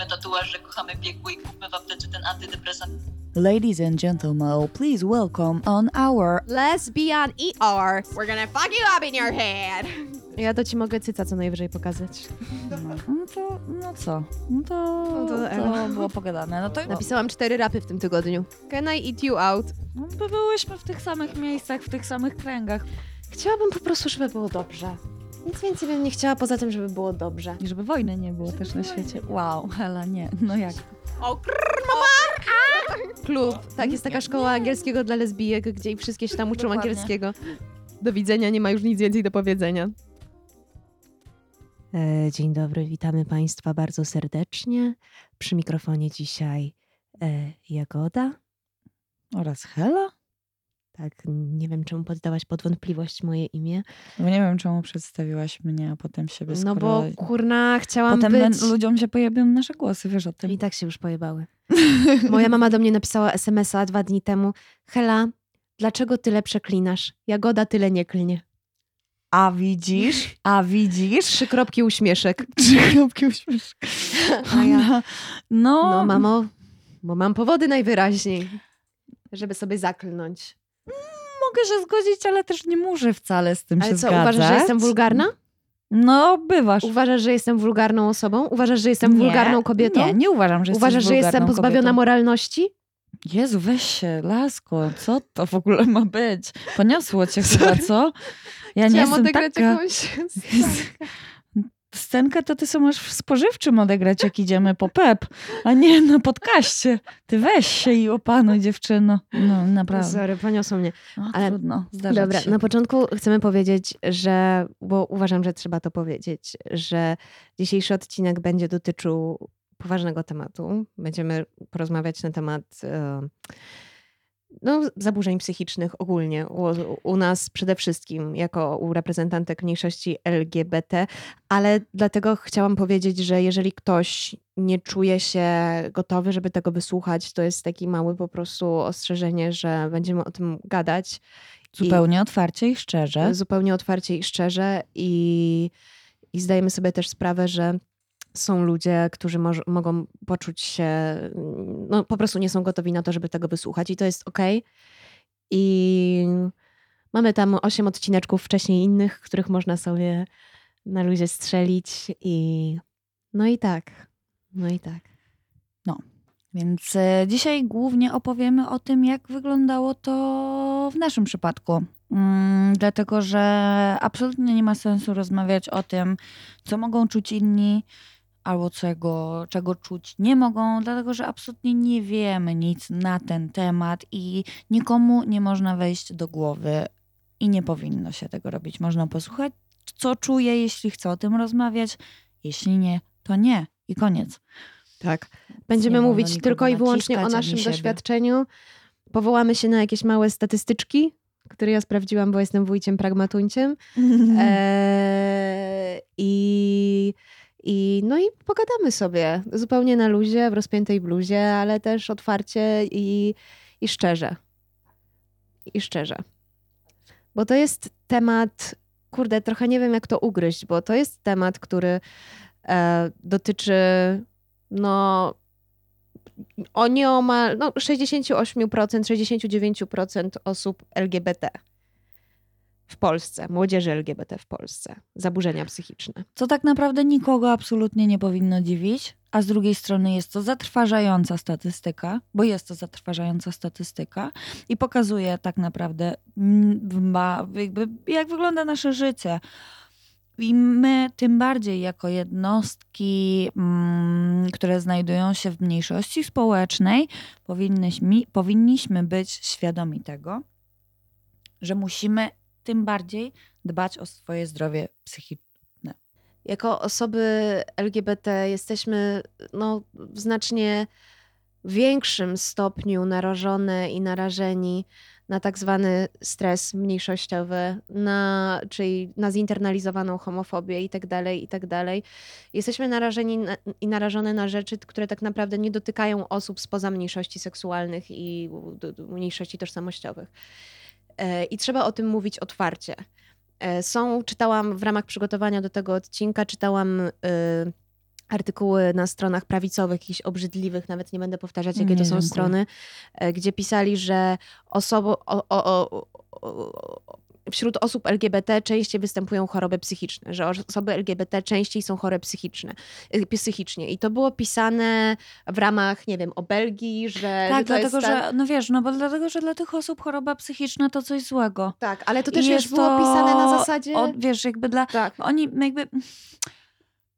kupmy tatuaże, kochamy biegły i kupmy w aptece ten antydepresant. Ladies and gentlemen, please welcome on our Lesbian ER. We're gonna fuck you up in your head. Ja to ci mogę cyca co najwyżej pokazać. No, no to, no co? No to, No to to, elo. było pogadane. No to Napisałam cztery rapy w tym tygodniu. Can I eat you out? no, by byłyśmy w tych samych miejscach, w tych samych kręgach. Chciałabym po prostu, żeby było dobrze. Nic więcej bym nie chciała poza tym, żeby było dobrze. I żeby wojny nie było też na świecie. Wow, Hela, nie. No jak? O Klub. Tak, jest taka szkoła angielskiego dla lesbijek, gdzie i wszystkie się tam uczą Dokładnie. angielskiego. Do widzenia, nie ma już nic więcej do powiedzenia. E, dzień dobry, witamy Państwa bardzo serdecznie. Przy mikrofonie dzisiaj e, Jagoda. Oraz Hela? Tak, nie wiem, czemu poddałaś pod wątpliwość moje imię. Bo nie wiem, czemu przedstawiłaś mnie, a potem siebie No skoro... bo kurna, chciałam Potem być... ben- ludziom się pojawią nasze głosy, wiesz o tym. I tak się już pojebały. Moja mama do mnie napisała SMS-a dwa dni temu. Hela, dlaczego tyle przeklinasz? Jagoda tyle nie klnie. A widzisz? A widzisz? Trzy kropki uśmieszek. Trzy kropki uśmieszek. A ja- Ona- No, No mamo, bo mam powody najwyraźniej, żeby sobie zaklnąć. Mogę się zgodzić, ale też nie muszę wcale z tym Ale się co, zgadzać. uważasz, że jestem wulgarna? No, bywasz. Uważasz, że jestem wulgarną osobą? Uważasz, że jestem wulgarną kobietą? Nie, nie uważam, że Uważasz, jesteś że jestem pozbawiona kobietą. moralności? Jezu, weź się, lasko, co to w ogóle ma być? Poniosło cię chyba, co? Ja nie Chciałam jestem odegrać taka... jakąś Scenkę to ty sobie masz w spożywczym odegrać, jak idziemy po pep, a nie na podcaście. Ty weź się i opanuj, dziewczyno. No, naprawdę. Sorry, poniosło mnie. O, ale- Trudno, zdarza Dobra, się. na początku chcemy powiedzieć, że, bo uważam, że trzeba to powiedzieć, że dzisiejszy odcinek będzie dotyczył poważnego tematu. Będziemy porozmawiać na temat e, no, zaburzeń psychicznych ogólnie u, u nas przede wszystkim, jako u reprezentantek mniejszości LGBT, ale dlatego chciałam powiedzieć, że jeżeli ktoś nie czuje się gotowy, żeby tego wysłuchać, to jest taki mały po prostu ostrzeżenie, że będziemy o tym gadać Zupełnie otwarcie i szczerze. zupełnie otwarcie i szczerze i, i zdajemy sobie też sprawę, że są ludzie, którzy moż, mogą poczuć się, no po prostu nie są gotowi na to, żeby tego wysłuchać i to jest okej. I mamy tam osiem odcineczków wcześniej innych, których można sobie na luzie strzelić i no i tak, no i tak. Więc e, dzisiaj głównie opowiemy o tym, jak wyglądało to w naszym przypadku. Mm, dlatego, że absolutnie nie ma sensu rozmawiać o tym, co mogą czuć inni, albo czego, czego czuć nie mogą, dlatego że absolutnie nie wiemy nic na ten temat i nikomu nie można wejść do głowy i nie powinno się tego robić. Można posłuchać, co czuje, jeśli chce o tym rozmawiać, jeśli nie, to nie i koniec. Tak. Będziemy mówić tylko i wyłącznie o naszym doświadczeniu. Powołamy się na jakieś małe statystyczki, które ja sprawdziłam, bo jestem wujciem pragmatuńciem. Eee, i, I no i pogadamy sobie zupełnie na luzie, w rozpiętej bluzie, ale też otwarcie i, i szczerze. I szczerze. Bo to jest temat, kurde, trochę nie wiem jak to ugryźć, bo to jest temat, który e, dotyczy no o nieomal no, 68%, 69% osób LGBT w Polsce, młodzieży LGBT w Polsce, zaburzenia psychiczne. Co tak naprawdę nikogo absolutnie nie powinno dziwić, a z drugiej strony jest to zatrważająca statystyka, bo jest to zatrważająca statystyka i pokazuje tak naprawdę, mm, jak wygląda nasze życie. I my, tym bardziej jako jednostki, mm, które znajdują się w mniejszości społecznej, powinnyśmy, powinniśmy być świadomi tego, że musimy tym bardziej dbać o swoje zdrowie psychiczne. Jako osoby LGBT jesteśmy no, w znacznie większym stopniu narażone i narażeni na tak zwany stres mniejszościowy, na, czyli na zinternalizowaną homofobię i tak dalej, i tak. Jesteśmy narażeni na, i narażone na rzeczy, które tak naprawdę nie dotykają osób spoza mniejszości seksualnych i mniejszości tożsamościowych. E, I trzeba o tym mówić otwarcie. E, Są, czytałam w ramach przygotowania do tego odcinka, czytałam y, artykuły na stronach prawicowych, jakichś obrzydliwych, nawet nie będę powtarzać, jakie Nie, to są dziękuję. strony, e, gdzie pisali, że osobo, o, o, o, wśród osób LGBT częściej występują choroby psychiczne, że osoby LGBT częściej są chore psychiczne, y, psychicznie. I to było pisane w ramach, nie wiem, obelgi, że... Tak, dlatego, tak- że, no wiesz, no bo dlatego, że dla tych osób choroba psychiczna to coś złego. Tak, ale to I też wiesz, jest było to pisane na zasadzie... Od, wiesz, jakby dla... Tak, Oni jakby...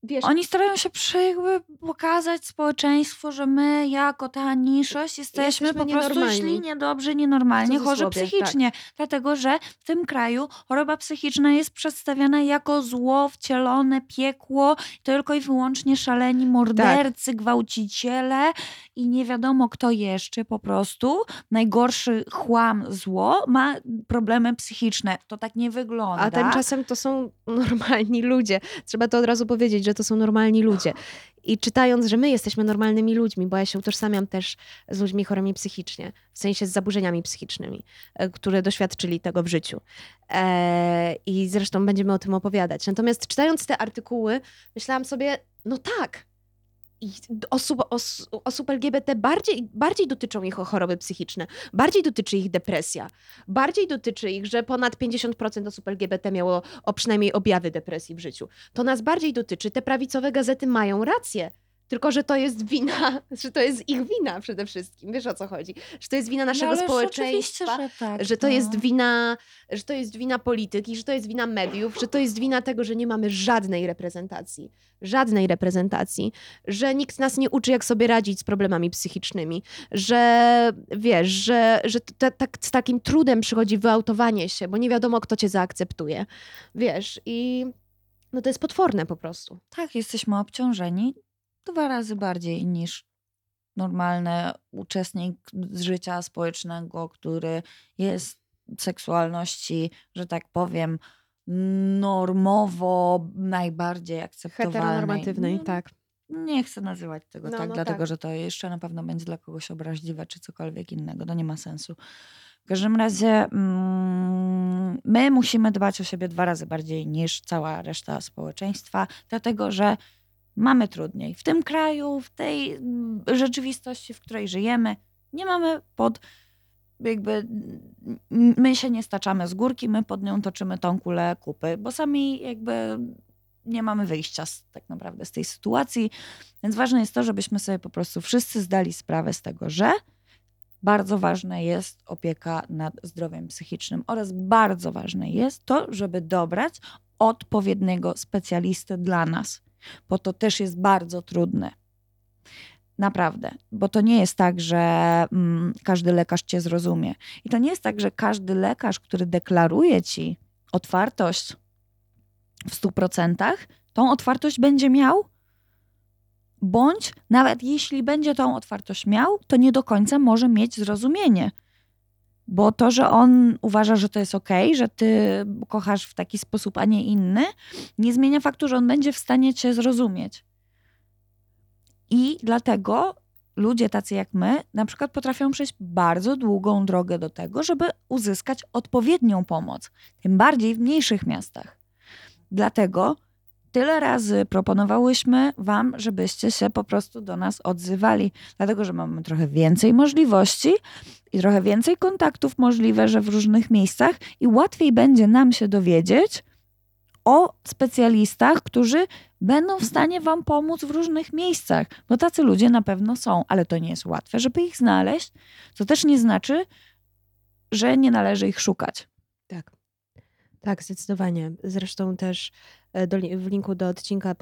wiesz, Oni starają się przy, jakby pokazać społeczeństwu, że my jako ta mniejszość jesteśmy, Jesteśmy po prostu źli, niedobrzy, nienormalni, chorzy cudzysłowie, psychicznie. Dlatego, że w tym kraju choroba psychiczna jest przedstawiana jako zło, wcielone piekło, tylko i wyłącznie szaleni mordercy, Tak. gwałciciele i nie wiadomo kto jeszcze po prostu. Najgorszy chłam, zło ma problemy psychiczne. To tak nie wygląda. A tymczasem to są normalni ludzie. Trzeba to od razu powiedzieć, że to są normalni ludzie. I czytając, że my jesteśmy normalnymi ludźmi, bo ja się utożsamiam też z ludźmi chorymi psychicznie, w sensie z zaburzeniami psychicznymi, e, które doświadczyli tego w życiu. E, I zresztą będziemy o tym opowiadać. Natomiast czytając te artykuły, myślałam sobie, no tak. Osób, os, osób LGBT bardziej, bardziej dotyczą ich choroby psychiczne, bardziej dotyczy ich depresja, bardziej dotyczy ich, że ponad 50% osób LGBT miało o przynajmniej objawy depresji w życiu. To nas bardziej dotyczy. Te prawicowe gazety mają rację. Tylko, że to jest wina, że to jest ich wina przede wszystkim. Wiesz o co chodzi? Że to jest wina naszego No, społeczeństwa. oczywiście, że, tak, że to no. jest wina, że to jest wina polityki, że to jest wina mediów, że to jest wina tego, że nie mamy żadnej reprezentacji. Żadnej reprezentacji, że nikt nas nie uczy, jak sobie radzić z problemami psychicznymi, że wiesz, że, że tak, z takim trudem przychodzi wyautowanie się, bo nie wiadomo, kto cię zaakceptuje. Wiesz, i no to jest potworne po prostu. Tak, jesteśmy obciążeni dwa razy bardziej niż normalny uczestnik z życia społecznego, który jest w seksualności, że tak powiem, normowo najbardziej akceptowalnej. Heteronormatywnej, No, tak. Nie chcę nazywać tego No, tak, no dlatego tak. że to jeszcze na pewno będzie dla kogoś obraźliwe czy cokolwiek innego. To nie ma sensu. W każdym razie mm, my musimy dbać o siebie dwa razy bardziej niż cała reszta społeczeństwa, dlatego że mamy trudniej. W tym kraju, w tej mm, rzeczywistości, w której żyjemy, nie mamy pod jakby my się nie staczamy z górki, my pod nią toczymy tą kulę kupy, bo sami jakby nie mamy wyjścia z, tak naprawdę z tej sytuacji. Więc ważne jest to, żebyśmy sobie po prostu wszyscy zdali sprawę z tego, że bardzo ważna jest opieka nad zdrowiem psychicznym oraz bardzo ważne jest to, żeby dobrać odpowiedniego specjalistę dla nas, bo to też jest bardzo trudne. Naprawdę, bo to nie jest tak, że mm, każdy lekarz cię zrozumie. I to nie jest tak, że każdy lekarz, który deklaruje ci otwartość w 100%, tą otwartość będzie miał, bądź nawet jeśli będzie tą otwartość miał, to nie do końca może mieć zrozumienie. Bo to, że on uważa, że to jest ok, że ty kochasz w taki sposób, a nie inny, nie zmienia faktu, że on będzie w stanie cię zrozumieć. I dlatego ludzie tacy jak my, na przykład potrafią przejść bardzo długą drogę do tego, żeby uzyskać odpowiednią pomoc, tym bardziej w mniejszych miastach. Dlatego tyle razy proponowałyśmy Wam, żebyście się po prostu do nas odzywali, dlatego że mamy trochę więcej możliwości i trochę więcej kontaktów możliwe, że w różnych miejscach i łatwiej będzie nam się dowiedzieć o specjalistach, którzy będą w stanie Wam pomóc w różnych miejscach, bo tacy ludzie na pewno są, ale to nie jest łatwe, żeby ich znaleźć. To też nie znaczy, że nie należy ich szukać. Tak. Tak, zdecydowanie. Zresztą też do, li- w linku do odcinka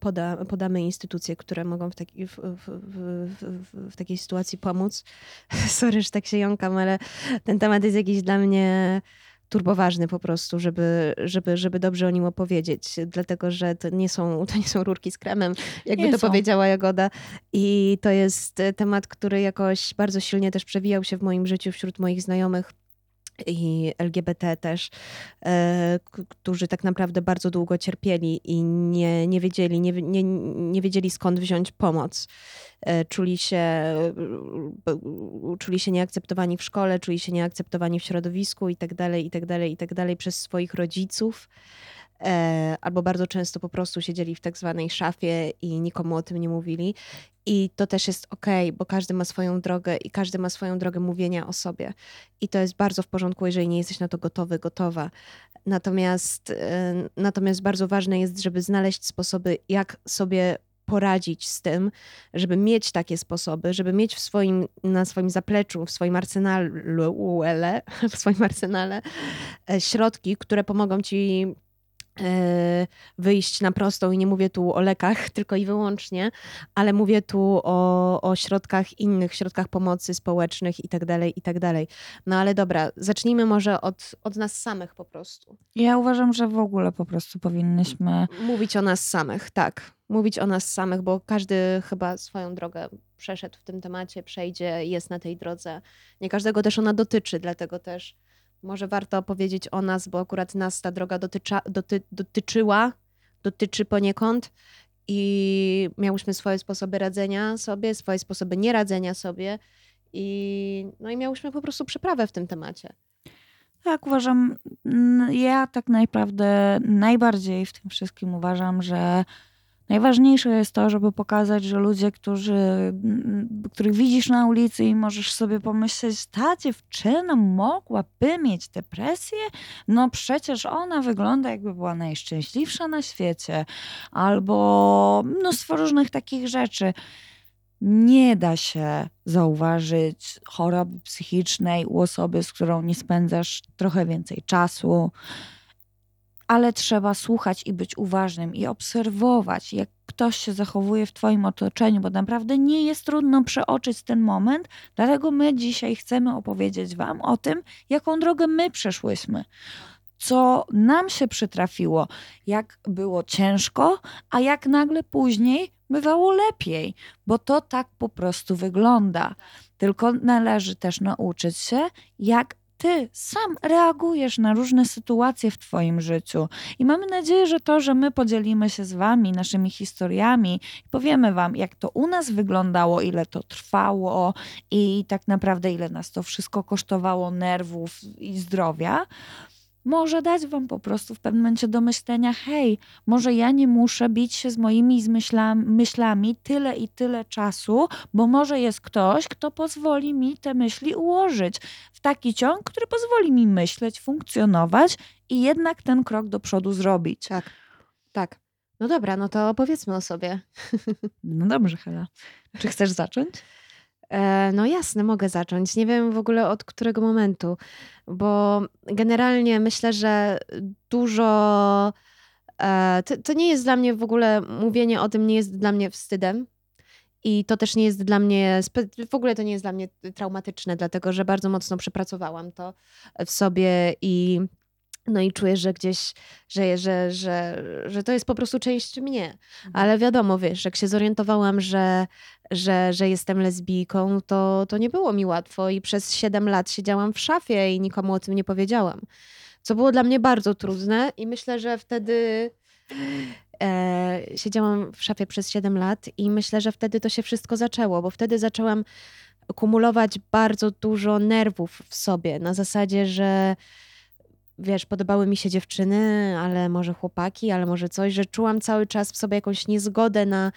poda, podamy instytucje, które mogą w, taki, w, w, w, w, w takiej sytuacji pomóc. Sorry, że tak się jąkam, ale ten temat jest jakiś dla mnie turboważny po prostu, żeby, żeby, żeby dobrze o nim opowiedzieć, dlatego że to nie są, to nie są rurki z kremem, jakby Nie to są. powiedziała Jagoda. I to jest e, temat, który jakoś bardzo silnie też przewijał się w moim życiu wśród moich znajomych i LGBT też, e, którzy tak naprawdę bardzo długo cierpieli i nie, nie wiedzieli, nie, nie, nie wiedzieli skąd wziąć pomoc. E, Czuli się, e, czuli się nieakceptowani w szkole, czuli się nieakceptowani w środowisku i tak dalej, i tak dalej, i tak dalej przez swoich rodziców. E, albo bardzo często po prostu siedzieli w tak zwanej szafie i nikomu o tym nie mówili. I to też jest okej, bo każdy ma swoją drogę i każdy ma swoją drogę mówienia o sobie. I to jest bardzo w porządku, jeżeli nie jesteś na to gotowy, gotowa. Natomiast, e, natomiast bardzo ważne jest, żeby znaleźć sposoby, jak sobie poradzić z tym, żeby mieć takie sposoby, żeby mieć w swoim, na swoim zapleczu, w swoim arsenalu, w swoim arsenale e, środki, które pomogą ci wyjść na prostą i nie mówię tu o lekach tylko i wyłącznie, ale mówię tu o, o środkach innych, środkach pomocy społecznych i tak dalej, i tak dalej. No ale dobra, zacznijmy może od, od nas samych po prostu. Ja uważam, że w ogóle po prostu powinnyśmy. Mówić o nas samych, tak. Mówić o nas samych, bo każdy chyba swoją drogę przeszedł w tym temacie, przejdzie, jest na tej drodze. Nie każdego też ona dotyczy, dlatego też może warto opowiedzieć o nas, bo akurat nas ta droga dotycza, doty, dotyczyła, dotyczy poniekąd i miałyśmy swoje sposoby radzenia sobie, swoje sposoby nieradzenia sobie i, no i miałyśmy po prostu przeprawę w tym temacie. Tak, uważam, ja tak naprawdę najbardziej w tym wszystkim uważam, że najważniejsze jest to, żeby pokazać, że ludzie, którzy, mm, których widzisz na ulicy i możesz sobie pomyśleć, ta dziewczyna mogłaby mieć depresję? No przecież ona wygląda jakby była najszczęśliwsza na świecie. Albo mnóstwo różnych takich rzeczy. Nie da się zauważyć choroby psychicznej u osoby, z którą nie spędzasz trochę więcej czasu, ale trzeba słuchać i być uważnym i obserwować, jak ktoś się zachowuje w Twoim otoczeniu, bo naprawdę nie jest trudno przeoczyć ten moment. Dlatego my dzisiaj chcemy opowiedzieć Wam o tym, jaką drogę my przeszłyśmy. Co nam się przytrafiło, jak było ciężko, a jak nagle później bywało lepiej, bo to tak po prostu wygląda. Tylko należy też nauczyć się, jak ty sam reagujesz na różne sytuacje w Twoim życiu. I mamy nadzieję, że to, że my podzielimy się z Wami naszymi historiami powiemy Wam, jak to u nas wyglądało, ile to trwało i tak naprawdę ile nas to wszystko kosztowało nerwów i zdrowia, może dać wam po prostu w pewnym momencie do myślenia, hej, może ja nie muszę bić się z moimi myślami, tyle i tyle czasu, bo może jest ktoś, kto pozwoli mi te myśli ułożyć taki ciąg, który pozwoli mi myśleć, funkcjonować i jednak ten krok do przodu zrobić. Tak, tak. No dobra, no to opowiedzmy o sobie. No dobrze, Hela. Czy chcesz zacząć? E, no jasne, mogę zacząć. Nie wiem w ogóle od którego momentu, bo generalnie myślę, że dużo. E, to, to nie jest dla mnie w ogóle, mówienie o tym nie jest dla mnie wstydem. I to też nie jest dla mnie, w ogóle to nie jest dla mnie traumatyczne, dlatego że bardzo mocno przepracowałam to w sobie i no i czuję, że gdzieś, że, że, że, że to jest po prostu część mnie. Ale wiadomo, wiesz, jak się zorientowałam, że, że, że jestem lesbijką, to, to nie było mi łatwo i przez 7 lat siedziałam w szafie i nikomu o tym nie powiedziałam. Co było dla mnie bardzo trudne i myślę, że wtedy siedziałam w szafie przez 7 lat i myślę, że wtedy to się wszystko zaczęło, bo wtedy zaczęłam kumulować bardzo dużo nerwów w sobie na zasadzie, że wiesz, podobały mi się dziewczyny, ale może chłopaki, ale może coś, że czułam cały czas w sobie jakąś niezgodę na,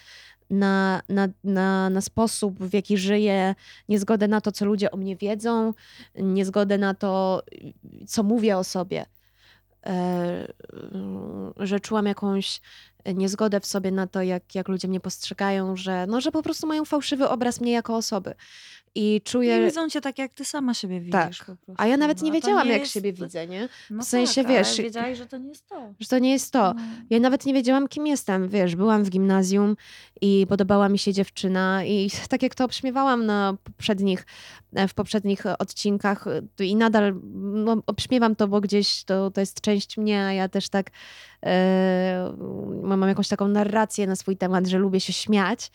na, na, na, na sposób, w jaki żyję, niezgodę na to, co ludzie o mnie wiedzą, niezgodę na to, co mówię o sobie. E, że czułam jakąś niezgodę w sobie na to, jak, jak ludzie mnie postrzegają, że, no, że po prostu mają fałszywy obraz mnie jako osoby. I czuję. Nie widzą cię tak, jak ty sama siebie widzisz. Tak. prostu. A ja nawet No, nie wiedziałam, nie jak jest- siebie widzę, nie? No w sensie, tak, wiesz, Ale że to nie jest to. Że to nie jest to. No. Ja nawet nie wiedziałam, kim jestem. Wiesz, byłam w gimnazjum i podobała mi się dziewczyna, i tak jak to obśmiewałam na poprzednich, w poprzednich odcinkach, i nadal no, obśmiewam to, bo gdzieś to, to jest część mnie, a ja też tak e, mam jakąś taką narrację na swój temat, że lubię się śmiać.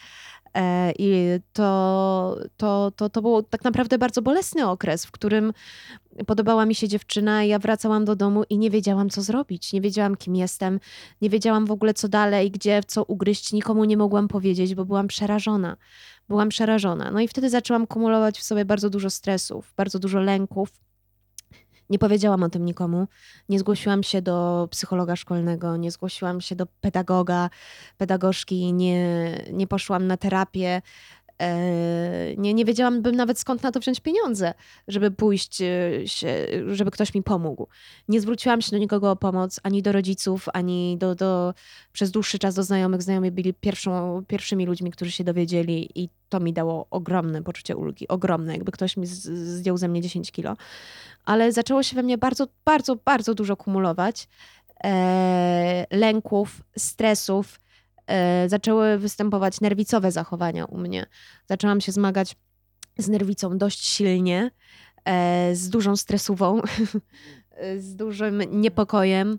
E, I to, to, to, to był tak naprawdę bardzo bolesny okres, w którym podobała mi się dziewczyna, i ja wracałam do domu i nie wiedziałam, co zrobić. Nie wiedziałam, kim jestem, nie wiedziałam w ogóle, co dalej, gdzie, co ugryźć. Nikomu nie mogłam powiedzieć, bo byłam przerażona. Byłam przerażona. No i wtedy zaczęłam kumulować w sobie bardzo dużo stresów, bardzo dużo lęków. Nie powiedziałam o tym nikomu. Nie zgłosiłam się do psychologa szkolnego, nie zgłosiłam się do pedagoga, pedagogzki, nie, nie poszłam na terapię. E, Nie, nie wiedziałam bym nawet skąd na to wziąć pieniądze, żeby pójść, e, się, żeby ktoś mi pomógł. Nie zwróciłam się do nikogo o pomoc, ani do rodziców, ani do, do przez dłuższy czas do znajomych. Znajomi byli pierwszą, pierwszymi ludźmi, którzy się dowiedzieli i to mi dało ogromne poczucie ulgi, ogromne, jakby ktoś mi zdjął ze mnie 10 kilo. Ale zaczęło się we mnie bardzo, bardzo, bardzo dużo kumulować e, lęków, stresów. E, zaczęły występować nerwicowe zachowania u mnie. Zaczęłam się zmagać z nerwicą dość silnie, e, z dużą stresową, z dużym niepokojem.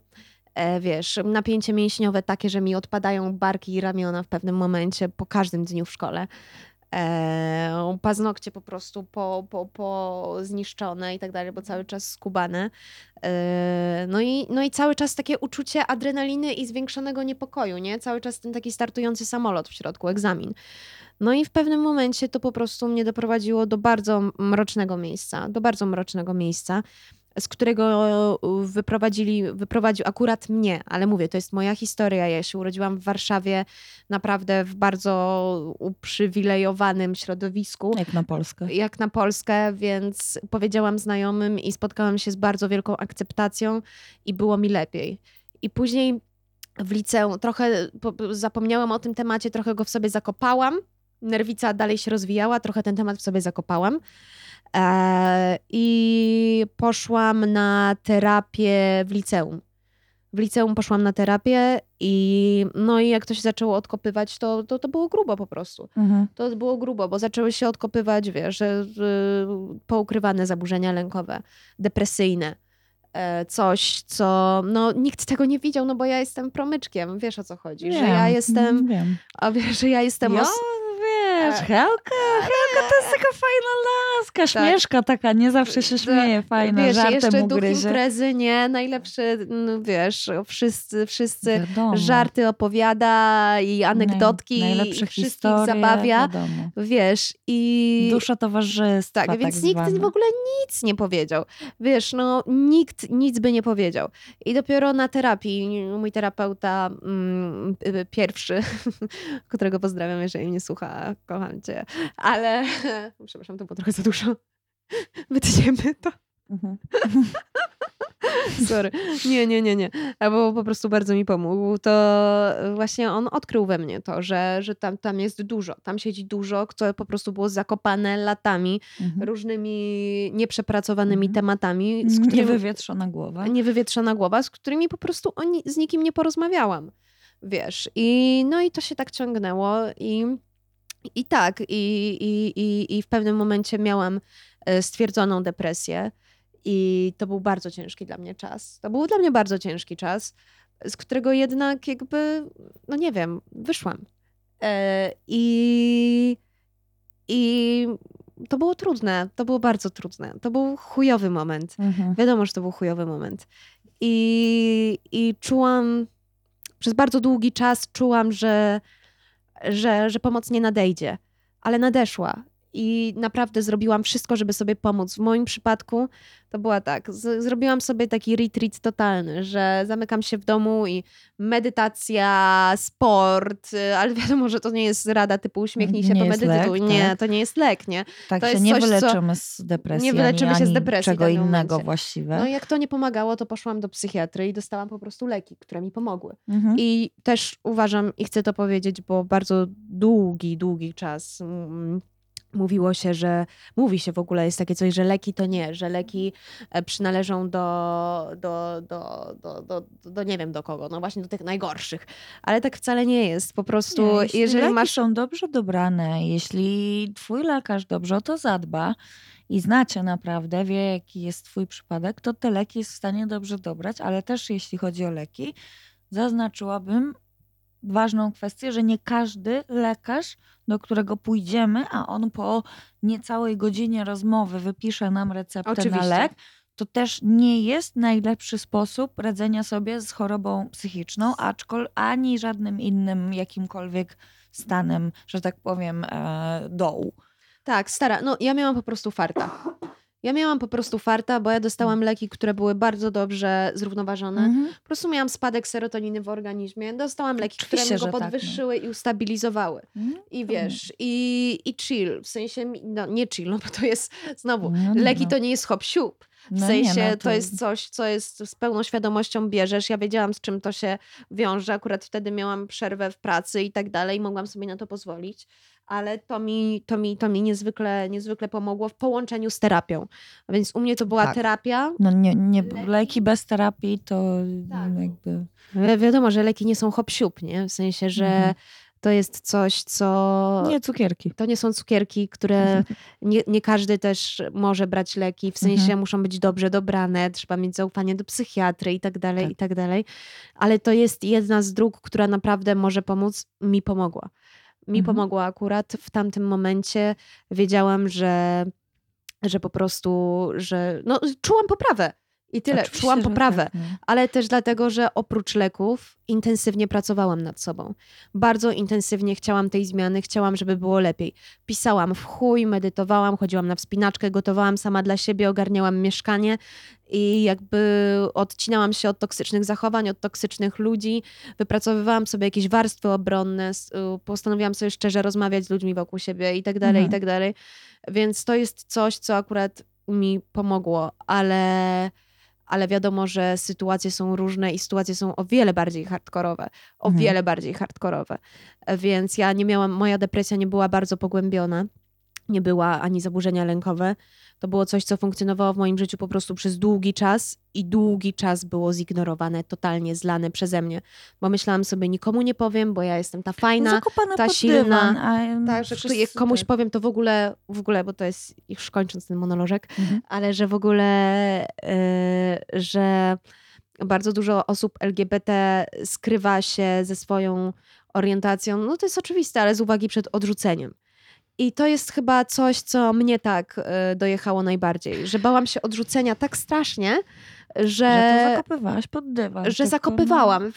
E, wiesz, napięcie mięśniowe takie, że mi odpadają barki i ramiona w pewnym momencie po każdym dniu w szkole. E, paznokcie po prostu po, po, po zniszczone i tak dalej, bo cały czas skubane. E, no, i, no i cały czas takie uczucie adrenaliny i zwiększonego niepokoju, nie? Cały czas ten taki startujący samolot w środku, egzamin. No i w pewnym momencie to po prostu mnie doprowadziło do bardzo mrocznego miejsca, do bardzo mrocznego miejsca, z którego wyprowadzili, wyprowadził akurat mnie, ale mówię, to jest moja historia. Ja się urodziłam w Warszawie, naprawdę w bardzo uprzywilejowanym środowisku Jak na Polskę. jak na Polskę, więc powiedziałam znajomym i spotkałam się z bardzo wielką akceptacją i było mi lepiej. I później w liceum trochę po- zapomniałam o tym temacie, trochę go w sobie zakopałam. Nerwica dalej się rozwijała, trochę ten temat w sobie zakopałam. E, I poszłam na terapię w liceum. W liceum poszłam na terapię i no i jak to się zaczęło odkopywać, to, to, to było grubo po prostu Mhm. to było grubo, bo zaczęły się odkopywać, wiesz, poukrywane zaburzenia lękowe, depresyjne. E, Coś, co no, nikt tego nie widział, no bo ja jestem promyczkiem, wiesz o co chodzi, że ja jestem, Wiem. a wiesz, że ja jestem Ja, os- wiesz, To jest taka fajna laska, śmieszka taka, nie zawsze się śmieje, fajna, wiesz, żartem jeszcze duch ugryzie. imprezy, nie, najlepszy, no, wiesz, wszyscy, wszyscy Wiadomo. żarty opowiada i anegdotki Naj, i wszystkich historie, zabawia, Wiadomo. wiesz, i... Dusza towarzystwa, Tak, więc nikt zwane. w ogóle nic nie powiedział. Wiesz, no nikt nic by nie powiedział. I dopiero na terapii mój terapeuta mm, y, pierwszy, którego pozdrawiam, jeżeli mnie słucha, kocham cię, ale przepraszam, to było trochę za dużo. Wytniemy to. Mhm. Sorry. Nie, nie, nie, nie. Albo po prostu bardzo mi pomógł. To właśnie on odkrył we mnie to, że, że tam, tam jest dużo. Tam siedzi dużo, co po prostu było zakopane latami Mhm. różnymi nieprzepracowanymi Mhm. tematami, z Nie którymi, wywietrzona głowa. niewywietrzona głowa, z którymi po prostu oni, z nikim nie porozmawiałam. Wiesz, i no i to się tak ciągnęło i, i tak, i, i, i, i w pewnym momencie miałam e, stwierdzoną depresję i to był bardzo ciężki dla mnie czas. To był dla mnie bardzo ciężki czas, z którego jednak jakby, no nie wiem, wyszłam. E, I, I to było trudne, to było bardzo trudne. To był chujowy moment. Mhm. Wiadomo, że to był chujowy moment. I, i czułam, przez bardzo długi czas czułam, że, że, że pomoc nie nadejdzie, ale nadeszła. I naprawdę zrobiłam wszystko, żeby sobie pomóc. W moim przypadku to była tak. Z, zrobiłam sobie taki retreat totalny, że zamykam się w domu i medytacja, sport, y, ale wiadomo, że to nie jest rada typu uśmiechnij się, Nie pomedytuj. lek, nie, tak? to nie jest lek, nie? Tak To się jest nie coś, co- wyleczymy z depresji. nie wyleczymy ani, się z depresji czego innego właściwe. No jak to nie pomagało, to poszłam do psychiatry i dostałam po prostu leki, które mi pomogły. Mhm. I też uważam, i chcę to powiedzieć, bo bardzo długi, długi czas mm, mówiło się, że mówi się w ogóle, jest takie coś, że leki to nie, że leki e, przynależą do, do, do, do, do, do, do nie wiem do kogo, no właśnie do tych najgorszych. Ale tak wcale nie jest. Po prostu, Nie, jeśli jeżeli leki masz są dobrze dobrane, jeśli twój lekarz dobrze o to zadba i znacie naprawdę, wie jaki jest twój przypadek, to te leki jest w stanie dobrze dobrać, ale też jeśli chodzi o leki, zaznaczyłabym ważną kwestię, że nie każdy lekarz, do którego pójdziemy, a on po niecałej godzinie rozmowy wypisze nam receptę Oczywiście. na lek, to też nie jest najlepszy sposób radzenia sobie z chorobą psychiczną, aczkolwiek ani żadnym innym jakimkolwiek stanem, że tak powiem, e, dołu. Tak, stara. No ja miałam po prostu farta. Ja miałam po prostu farta, bo ja dostałam leki, które były bardzo dobrze zrównoważone. Mhm. Po prostu miałam spadek serotoniny w organizmie. Dostałam leki, które mi go że tak, no. podwyższyły i ustabilizowały. No, I wiesz, i, i chill, w sensie, no nie chill, no bo to jest, znowu, No, no, leki no. to nie jest hop siup. W No sensie nie, no to... jest coś, co jest z pełną świadomością bierzesz. Ja wiedziałam, z czym to się wiąże. Akurat wtedy miałam przerwę w pracy i tak dalej, mogłam sobie na to pozwolić. Ale to mi, to mi, to mi niezwykle, niezwykle pomogło w połączeniu z terapią. A więc u mnie to była Tak. terapia. No nie, nie, Leki. leki bez terapii to Tak. jakby... Wi- Wiadomo, że leki nie są hop nie? W sensie, że Mhm. To jest coś, co... Nie cukierki. To nie są cukierki, które nie, nie każdy też może brać leki, w sensie Mhm. muszą być dobrze dobrane, trzeba mieć zaufanie do psychiatry i tak dalej, Tak. i tak dalej. Ale to jest jedna z dróg, która naprawdę może pomóc. Mi pomogła. Mi Mhm. pomogła akurat w tamtym momencie. Wiedziałam, że, że po prostu, że no, czułam poprawę. I tyle, Oczywiście, czułam poprawę tak, no. ale też dlatego, że oprócz leków intensywnie pracowałam nad sobą. Bardzo intensywnie chciałam tej zmiany, chciałam, żeby było lepiej. Pisałam w chuj, medytowałam, chodziłam na wspinaczkę, gotowałam sama dla siebie, ogarniałam mieszkanie i jakby odcinałam się od toksycznych zachowań, od toksycznych ludzi, wypracowywałam sobie jakieś warstwy obronne, y, postanowiłam sobie szczerze rozmawiać z ludźmi wokół siebie i tak dalej, i Mhm. tak dalej. Więc to jest coś, co akurat mi pomogło, ale ale wiadomo, że sytuacje są różne i sytuacje są o wiele bardziej hardkorowe. O Mhm. wiele bardziej hardkorowe. Więc ja nie miałam, moja depresja nie była bardzo pogłębiona. Nie była ani zaburzenia lękowe. To było coś, co funkcjonowało w moim życiu po prostu przez długi czas i długi czas było zignorowane, totalnie zlane przeze mnie. Bo myślałam sobie, nikomu nie powiem, bo ja jestem ta fajna, Zakopana ta silna, dywan, tak, że jak komuś tak. powiem, to w ogóle, w ogóle, bo to jest już kończąc ten monolożek, Mhm. ale że w ogóle, y, że bardzo dużo osób LGBT skrywa się ze swoją orientacją, no to jest oczywiste, ale z uwagi przed odrzuceniem. I to jest chyba coś, co mnie tak y, dojechało najbardziej, że bałam się odrzucenia tak strasznie, że, Że to zakopywałaś pod dywan. że no, zakopywałam,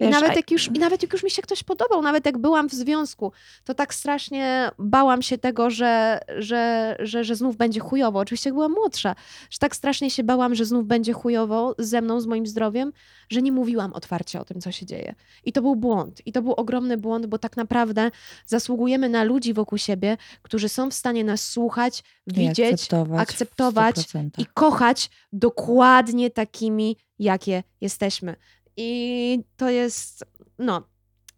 wiesz. I nawet, jak już, I nawet jak już mi się ktoś podobał, nawet jak byłam w związku, to tak strasznie bałam się tego, że, że, że, że znów będzie chujowo. Oczywiście jak byłam młodsza, że tak strasznie się bałam, że znów będzie chujowo ze mną, z moim zdrowiem, że nie mówiłam otwarcie o tym, co się dzieje. I to był błąd. I to był ogromny błąd, bo tak naprawdę zasługujemy na ludzi wokół siebie, którzy są w stanie nas słuchać, widzieć, akceptować, akceptować 100%. i kochać dokładnie takimi, jakie jesteśmy. I to jest, no,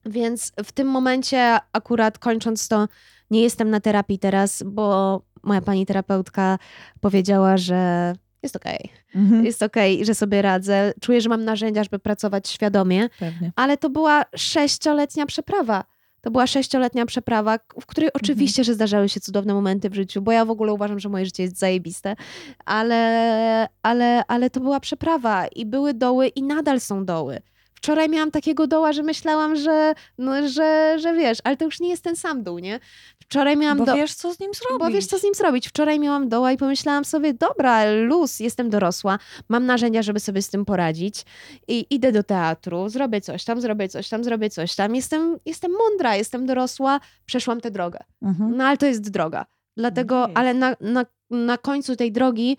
więc w tym momencie, akurat kończąc to, nie jestem na terapii teraz, bo moja pani terapeutka powiedziała, że jest okej, Mhm, jest okej, że sobie radzę. Czuję, że mam narzędzia, żeby pracować świadomie, Pewnie. ale to była sześcioletnia przeprawa. To była sześcioletnia przeprawa, w której oczywiście, że zdarzały się cudowne momenty w życiu, bo ja w ogóle uważam, że moje życie jest zajebiste, ale, ale, ale to była przeprawa i były doły i nadal są doły. Wczoraj miałam takiego doła, że myślałam, że, no, że, że wiesz, ale to już nie jest ten sam dół, nie? Wczoraj miałam Bo do... wiesz, co z nim zrobić. Bo wiesz, co z nim zrobić. Wczoraj miałam doła i pomyślałam sobie, dobra, luz, jestem dorosła, mam narzędzia, żeby sobie z tym poradzić i idę do teatru, zrobię coś tam, zrobię coś tam, zrobię coś tam. Jestem, jestem mądra, jestem dorosła, przeszłam tę drogę. Mhm. No ale to jest droga. Dlatego, jest. ale na, na, na końcu tej drogi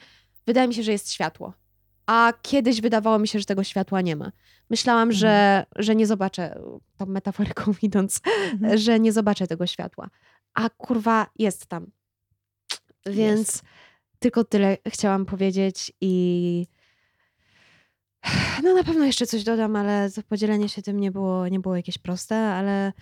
wydaje mi się, że jest światło. A kiedyś wydawało mi się, że tego światła nie ma. Myślałam, że, że nie zobaczę, tą metaforyką idąc, Mhm. że nie zobaczę tego światła. A kurwa jest tam. Więc tylko tyle chciałam powiedzieć i no na pewno jeszcze coś dodam, ale podzielenie się tym nie było, nie było jakieś proste, ale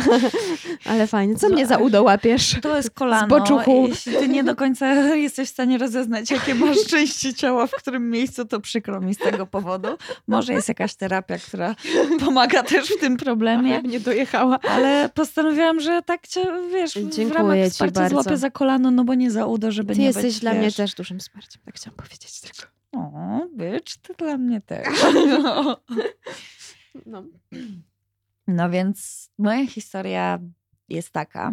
ale fajnie. Co No, mnie za udo łapiesz? To jest kolano. boczuchu. Jeśli ty nie do końca jesteś w stanie rozeznać, jakie masz części ciała, w którym miejscu, to przykro mi z tego powodu. Może jest jakaś terapia, która pomaga też w tym problemie. mnie dojechała. Ale postanowiłam, że tak cię, wiesz, w Dziękuję ramach ci wsparcia bardzo. złapię za kolano, no bo nie za udo, żeby Ty nie jesteś być, dla mnie wiesz, też dużym wsparciem, tak chciałam powiedzieć tylko. O, bycz, ty dla mnie też. No. No. No więc moja historia jest taka,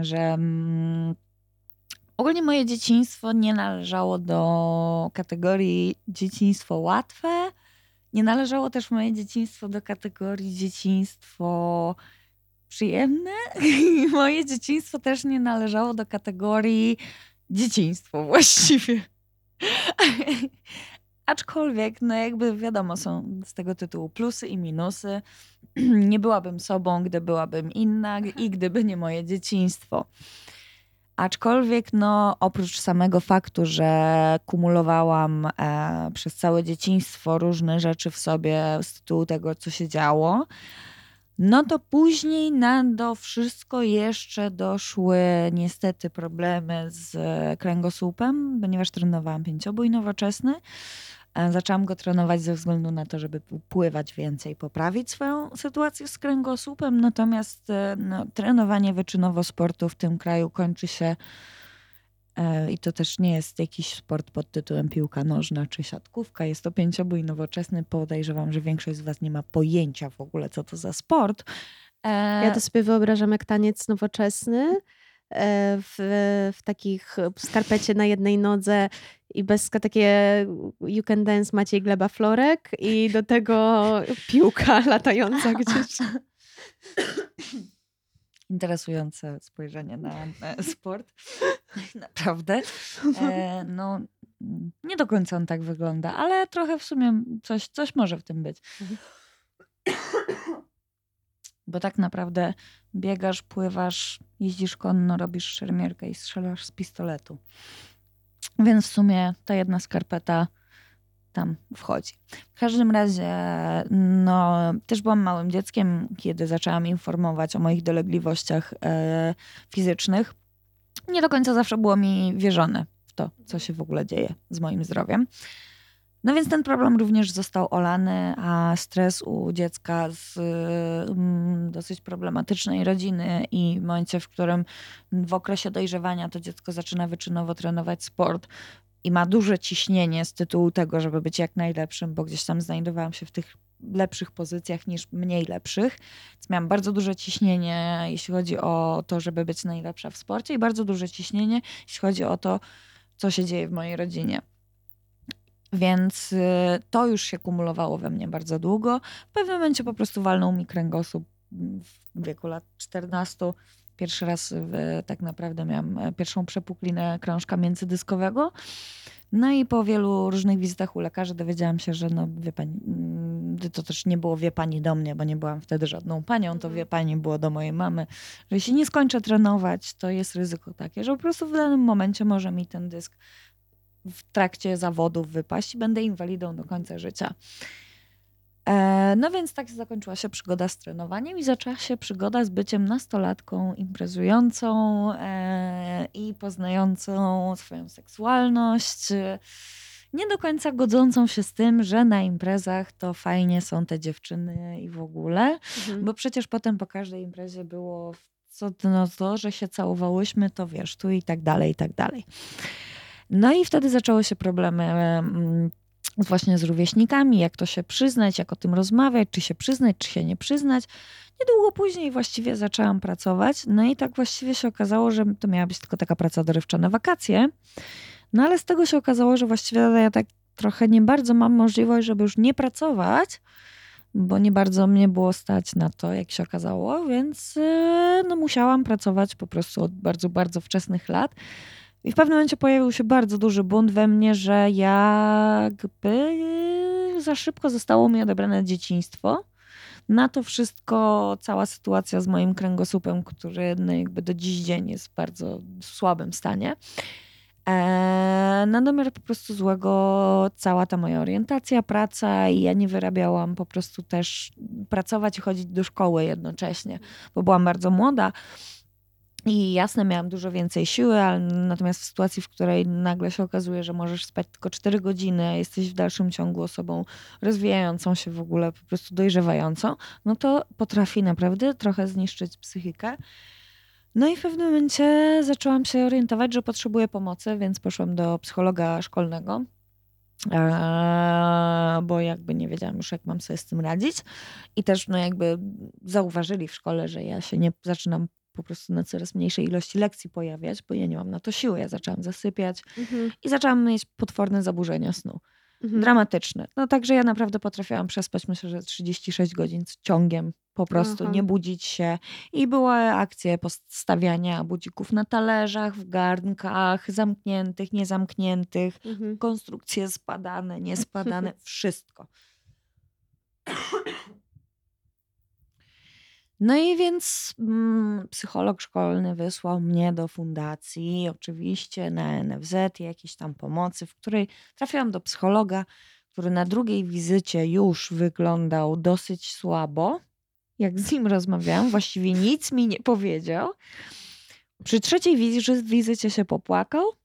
że mm, ogólnie moje dzieciństwo nie należało do kategorii dzieciństwo łatwe. Nie należało też moje dzieciństwo do kategorii dzieciństwo przyjemne. I moje dzieciństwo też nie należało do kategorii dzieciństwo właściwie. Aczkolwiek, no jakby wiadomo, są z tego tytułu plusy i minusy. Nie byłabym sobą, gdy byłabym inna i gdyby nie moje dzieciństwo. Aczkolwiek, no, oprócz samego faktu, że kumulowałam e, przez całe dzieciństwo różne rzeczy w sobie z tytułu tego, co się działo, no to później na to wszystko jeszcze doszły niestety problemy z kręgosłupem, ponieważ trenowałam pięciobój nowoczesny. E, Zaczęłam go trenować ze względu na to, żeby pływać więcej, poprawić swoją sytuację z kręgosłupem. Natomiast e, no, trenowanie wyczynowo sportu w tym kraju kończy się e, i to też nie jest jakiś sport pod tytułem piłka nożna czy siatkówka. Jest to pięciobój nowoczesny. Podejrzewam, że większość z Was nie ma pojęcia w ogóle, co to za sport. E, Ja to sobie wyobrażam jak taniec nowoczesny e, w, w takich skarpecie na jednej nodze i bez takie You Can Dance Maciej Gleba Florek i do tego piłka latająca gdzieś. interesujące spojrzenie na sport. Naprawdę. E, no, nie do końca on tak wygląda, ale trochę w sumie coś, coś może w tym być. Bo tak naprawdę biegasz, pływasz, jeździsz konno, robisz szermierkę i strzelasz z pistoletu. Więc w sumie ta jedna skarpeta tam wchodzi. W każdym razie, no, też byłam małym dzieckiem, kiedy zaczęłam informować o moich dolegliwościach e, fizycznych. Nie do końca zawsze było mi wierzone w to, co się w ogóle dzieje z moim zdrowiem. No więc ten problem również został olany, a stres u dziecka z mm, dosyć problematycznej rodziny i w momencie, w którym w okresie dojrzewania to dziecko zaczyna wyczynowo trenować sport i ma duże ciśnienie z tytułu tego, żeby być jak najlepszym, bo gdzieś tam znajdowałam się w tych lepszych pozycjach niż mniej lepszych. Więc miałam bardzo duże ciśnienie, jeśli chodzi o to, żeby być najlepsza w sporcie i bardzo duże ciśnienie, jeśli chodzi o to, co się dzieje w mojej rodzinie. Więc y, to już się kumulowało we mnie bardzo długo. W pewnym momencie po prostu walnął mi kręgosłup w wieku lat 14. Pierwszy raz w, tak naprawdę miałam e, pierwszą przepuklinę krążka międzydyskowego. No i po wielu różnych wizytach u lekarzy dowiedziałam się, że no wie pani, mm, to też nie było wie pani do mnie, bo nie byłam wtedy żadną panią, to wie pani było do mojej mamy, że jeśli nie skończę trenować, to jest ryzyko takie, że po prostu w danym momencie może mi ten dysk w trakcie zawodów wypaść i będę inwalidą do końca życia. E, No więc tak zakończyła się przygoda z trenowaniem i zaczęła się przygoda z byciem nastolatką imprezującą e, i poznającą swoją seksualność. e, Nie do końca godzącą się z tym, że na imprezach to fajnie są te dziewczyny i w ogóle, Mhm. bo przecież potem po każdej imprezie było co no to, że się całowałyśmy, to wiesz, tu i tak dalej, i tak dalej. No i wtedy zaczęły się problemy mm, właśnie z rówieśnikami, jak to się przyznać, jak o tym rozmawiać, czy się przyznać, czy się nie przyznać. Niedługo później właściwie zaczęłam pracować, no i tak właściwie się okazało, że to miała być tylko taka praca dorywcza na wakacje. No ale z tego się okazało, że właściwie ja tak trochę nie bardzo mam możliwość, żeby już nie pracować, bo nie bardzo mnie było stać na to, jak się okazało, więc yy, no, musiałam pracować po prostu od bardzo, bardzo wczesnych lat. I w pewnym momencie pojawił się bardzo duży bunt we mnie, że jakby za szybko zostało mi odebrane dzieciństwo. Na to wszystko cała sytuacja z moim kręgosłupem, który no jakby do dziś dzień jest w bardzo słabym stanie. Eee, na domiar po prostu złego cała ta moja orientacja, praca i ja nie wyrabiałam po prostu też pracować i chodzić do szkoły jednocześnie, bo byłam bardzo młoda. I jasne, miałam dużo więcej siły, ale natomiast w sytuacji, w której nagle się okazuje, że możesz spać tylko 4 godziny, a jesteś w dalszym ciągu osobą rozwijającą się w ogóle, po prostu dojrzewającą, no to potrafi naprawdę trochę zniszczyć psychikę. No i w pewnym momencie zaczęłam się orientować, że potrzebuję pomocy, więc poszłam do psychologa szkolnego. Eee, bo jakby nie wiedziałam już, jak mam sobie z tym radzić. I też no jakby zauważyli w szkole, że ja się nie zaczynam po prostu na coraz mniejszej ilości lekcji pojawiać, bo ja nie mam na to siły. Ja zaczęłam zasypiać Mhm. i zaczęłam mieć potworne zaburzenia snu. Mhm. dramatyczny. No także ja naprawdę potrafiłam przespać myślę, że 36 godzin z ciągiem. Po prostu Aha. nie budzić się. I były akcje postawiania budzików na talerzach, w garnkach, zamkniętych, niezamkniętych, Mhm. konstrukcje spadane, niespadane, wszystko. No i więc mm, psycholog szkolny wysłał mnie do fundacji, oczywiście na NFZ, i jakiejś tam pomocy, w której trafiłam do psychologa, który na drugiej wizycie już wyglądał dosyć słabo. Jak z nim rozmawiałam, właściwie nic mi nie powiedział. Przy trzeciej wizy- wizycie się popłakał.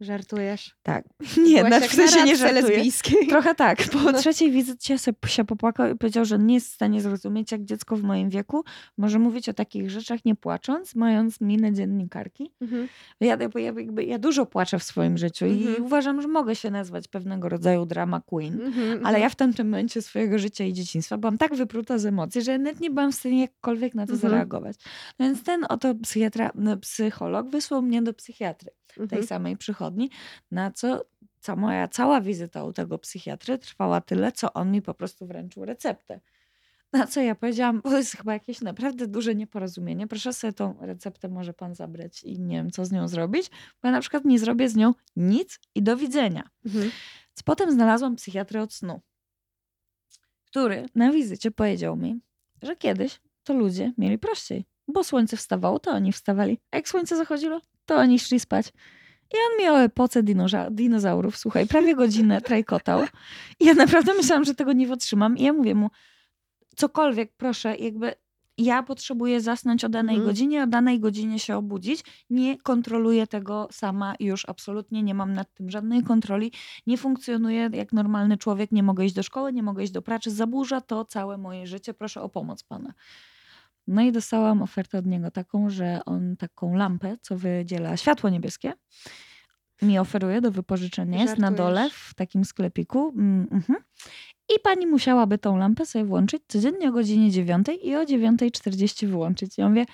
Żartujesz? Tak. Nie, Byłaś na, w sensie nie żartuję. lesbijskiej. Trochę tak. Po No. trzeciej wizycie się, się popłakał i powiedział, że nie jest w stanie zrozumieć, jak dziecko w moim wieku może mówić o takich rzeczach nie płacząc, mając minę dziennikarki. Mhm. Ja, ja, jakby, ja dużo płaczę w swoim życiu i Mhm. uważam, że mogę się nazwać pewnego rodzaju drama queen. Mhm, Ale mhm. ja w tamtym momencie swojego życia i dzieciństwa byłam tak wypruta z emocji, że nawet nie byłam w stanie jakkolwiek na to Mhm. zareagować. No Więc ten oto psychiatra, no, psycholog wysłał mnie do psychiatry tej Mhm. samej przychodni, na co ca moja cała wizyta u tego psychiatry trwała tyle, co on mi po prostu wręczył receptę. Na co ja powiedziałam, bo to jest chyba jakieś naprawdę duże nieporozumienie. Proszę sobie tą receptę może pan zabrać i nie wiem, co z nią zrobić, bo ja na przykład nie zrobię z nią nic i do widzenia. Mhm. Potem znalazłam psychiatrę od snu, który na wizycie powiedział mi, że kiedyś to ludzie mieli prościej, bo słońce wstawało, to oni wstawali, a jak słońce zachodziło, to oni szli spać. I on mi o epoce dinoża- dinozaurów, słuchaj, prawie godzinę trajkotał. I ja naprawdę myślałam, że tego nie wytrzymam. I ja mówię mu, cokolwiek, proszę, jakby ja potrzebuję zasnąć o danej Mhm. godzinie, o danej godzinie się obudzić. Nie kontroluję tego sama już absolutnie, nie mam nad tym żadnej kontroli. Nie funkcjonuję jak normalny człowiek, nie mogę iść do szkoły, nie mogę iść do pracy. Zaburza to całe moje życie. Proszę o pomoc pana. No i dostałam ofertę od niego taką, że on taką lampę, co wydziela światło niebieskie, mi oferuje do wypożyczenia. Jest na dole Żartujesz. w takim sklepiku. Mm, mhm. I pani musiałaby tą lampę sobie włączyć codziennie o godzinie 9 i o 9.40 wyłączyć. Ja mówię,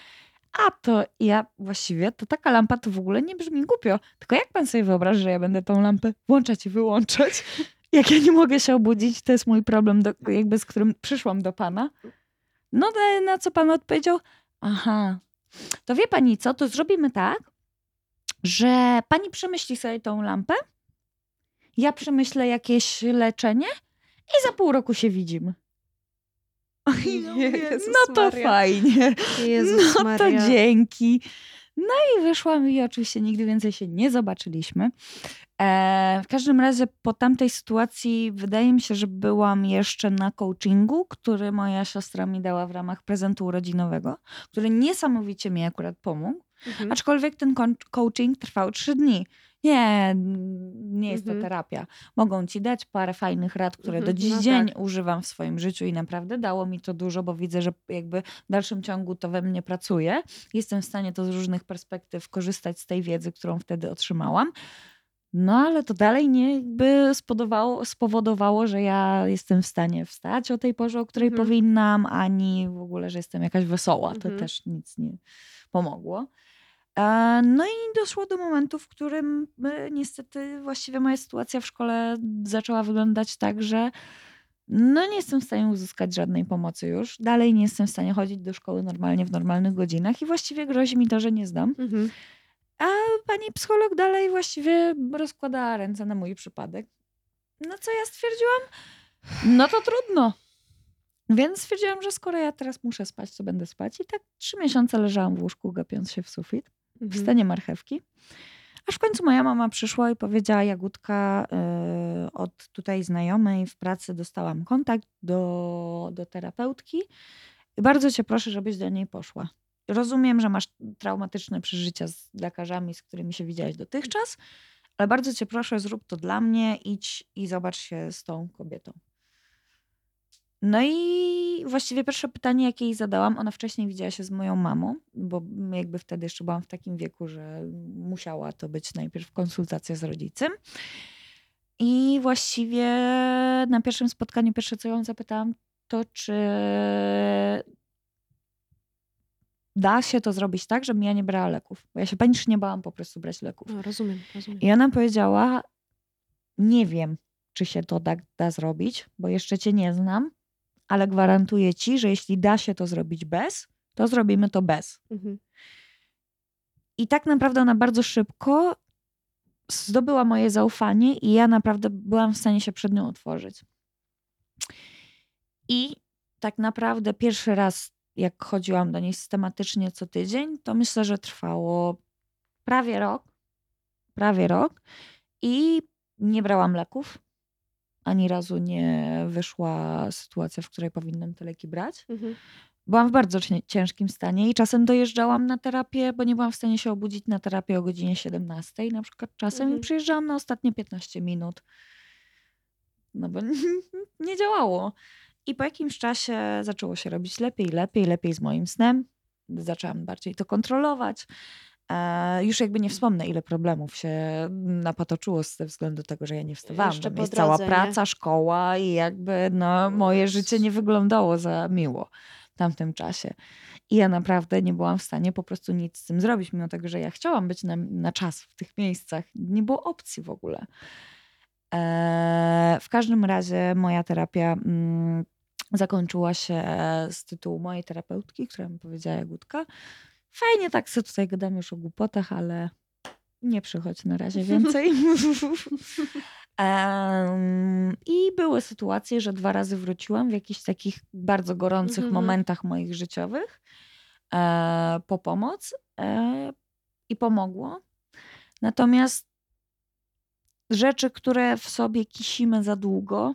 a to ja właściwie, to taka lampa to w ogóle nie brzmi głupio. Tylko jak pan sobie wyobraża, że ja będę tą lampę włączać i wyłączać? Jak ja nie mogę się obudzić, to jest mój problem, do, jakby z którym przyszłam do pana. No na- co pan odpowiedział? Aha, to wie pani co, to zrobimy tak, że pani przemyśli sobie tą lampę, ja przemyślę jakieś leczenie i za pół roku się widzimy. Mówię, Jezus no to fajnie. Jezus no Maria. to dzięki. No i wyszłam i oczywiście nigdy więcej się nie zobaczyliśmy. E, w każdym razie po tamtej sytuacji wydaje mi się, że byłam jeszcze na coachingu, który moja siostra mi dała w ramach prezentu urodzinowego, który niesamowicie mi akurat pomógł. Mhm. Aczkolwiek ten coaching trwał trzy dni. Nie, nie jest Mhm. to terapia. Mogą ci dać parę fajnych rad, które do Mhm, dziś no dzień tak. używam w swoim życiu i naprawdę dało mi to dużo, bo widzę, że jakby w dalszym ciągu to we mnie pracuje. Jestem w stanie to z różnych perspektyw korzystać z tej wiedzy, którą wtedy otrzymałam. No ale to dalej nie spodobało, spowodowało, że ja jestem w stanie wstać o tej porze, o której Mhm. powinnam, ani w ogóle, że jestem jakaś wesoła. To Mhm. też nic nie pomogło. No i doszło do momentu, w którym e, niestety właściwie moja sytuacja w szkole zaczęła wyglądać tak, że no nie jestem w stanie uzyskać żadnej pomocy już. Dalej nie jestem w stanie chodzić do szkoły normalnie w normalnych godzinach i właściwie grozi mi to, że nie zdam. Mhm. A pani psycholog dalej właściwie rozkładała ręce na mój przypadek. No co ja stwierdziłam? No to trudno. Więc stwierdziłam, że skoro ja teraz muszę spać, to będę spać. I tak trzy miesiące leżałam w łóżku, gapiąc się w sufit, w Mhm. stanie marchewki. Aż w końcu moja mama przyszła i powiedziała, Jagódka, yy, od tutaj znajomej w pracy dostałam kontakt do, do terapeutki. Bardzo cię proszę, żebyś do niej poszła. Rozumiem, że masz traumatyczne przeżycia z lekarzami, z którymi się widziałaś dotychczas, ale bardzo cię proszę, zrób to dla mnie, idź i zobacz się z tą kobietą. No i właściwie pierwsze pytanie, jakie jej zadałam, ona wcześniej widziała się z moją mamą, bo jakby wtedy jeszcze byłam w takim wieku, że musiała to być najpierw konsultacja z rodzicem. I właściwie na pierwszym spotkaniu pierwsze, co ją zapytałam, to czy da się to zrobić tak, żebym ja nie brała leków. Bo ja się panicznie bałam po prostu brać leków. No, rozumiem, rozumiem. I ona powiedziała, nie wiem, czy się to da, da zrobić, bo jeszcze cię nie znam, ale gwarantuję ci, że jeśli da się to zrobić bez, to zrobimy to bez. Mhm. I tak naprawdę ona bardzo szybko zdobyła moje zaufanie i ja naprawdę byłam w stanie się przed nią otworzyć. I tak naprawdę pierwszy raz, jak chodziłam do niej systematycznie co tydzień, to myślę, że trwało prawie rok. Prawie rok. I nie brałam leków. Ani razu nie wyszła sytuacja, w której powinnam te leki brać. Mhm. Byłam w bardzo ciężkim stanie i czasem dojeżdżałam na terapię, bo nie byłam w stanie się obudzić na terapię o godzinie 17 na przykład czasem Mhm. i przyjeżdżałam na ostatnie 15 minut. No bo nie działało. I po jakimś czasie zaczęło się robić lepiej, lepiej, lepiej z moim snem. Zaczęłam bardziej to kontrolować. E, już jakby nie wspomnę, ile problemów się napatoczyło ze względu tego, że ja nie wstawałam. Jeszcze Tam jest cała nie? praca, szkoła i jakby no, moje życie nie wyglądało za miło w tamtym czasie. I ja naprawdę nie byłam w stanie po prostu nic z tym zrobić, mimo tego, że ja chciałam być na, na czas w tych miejscach. Nie było opcji w ogóle. E, w każdym razie moja terapia mm, zakończyła się z tytułu mojej terapeutki, która mi powiedziała Jagódka. Fajnie tak sobie tutaj gadam już o głupotach, ale nie przychodź na razie więcej. Em, I były sytuacje, że dwa razy wróciłam w jakichś takich bardzo gorących Mhm. momentach moich życiowych e, po pomoc e, i pomogło. Natomiast rzeczy, które w sobie kisimy za długo,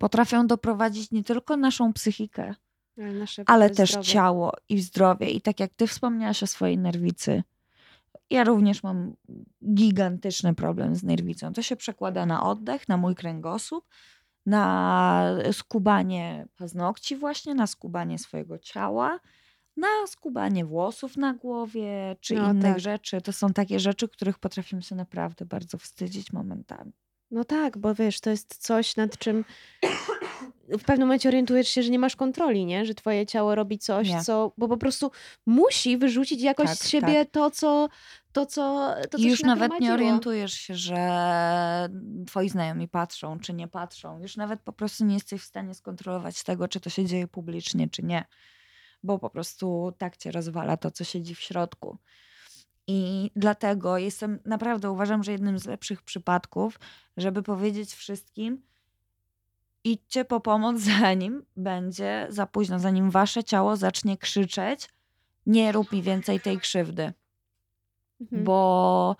potrafią doprowadzić nie tylko naszą psychikę, Ale, ale też zdrowie. ciało i zdrowie. I tak jak ty wspomniałaś o swojej nerwicy, ja również mam gigantyczny problem z nerwicą. To się przekłada na oddech, na mój kręgosłup, na skubanie paznokci właśnie, na skubanie swojego ciała, na skubanie włosów na głowie, czy No innych tak. rzeczy. To są takie rzeczy, których potrafimy się naprawdę bardzo wstydzić momentami. No tak, bo wiesz, to jest coś, nad czym w pewnym momencie orientujesz się, że nie masz kontroli, nie? Że twoje ciało robi coś, Nie. co, bo po prostu musi wyrzucić jakoś Tak, z siebie to, co, to, co, to, co I już nawet nie orientujesz się, że twoi znajomi patrzą, czy nie patrzą. Już nawet po prostu nie jesteś w stanie skontrolować tego, czy to się dzieje publicznie, czy nie. Bo po prostu tak cię rozwala to, co siedzi w środku. I dlatego jestem, naprawdę uważam, że jednym z lepszych przypadków, żeby powiedzieć wszystkim, idźcie po pomoc, zanim będzie za późno, zanim wasze ciało zacznie krzyczeć, nie rób mi więcej tej krzywdy Mhm. bo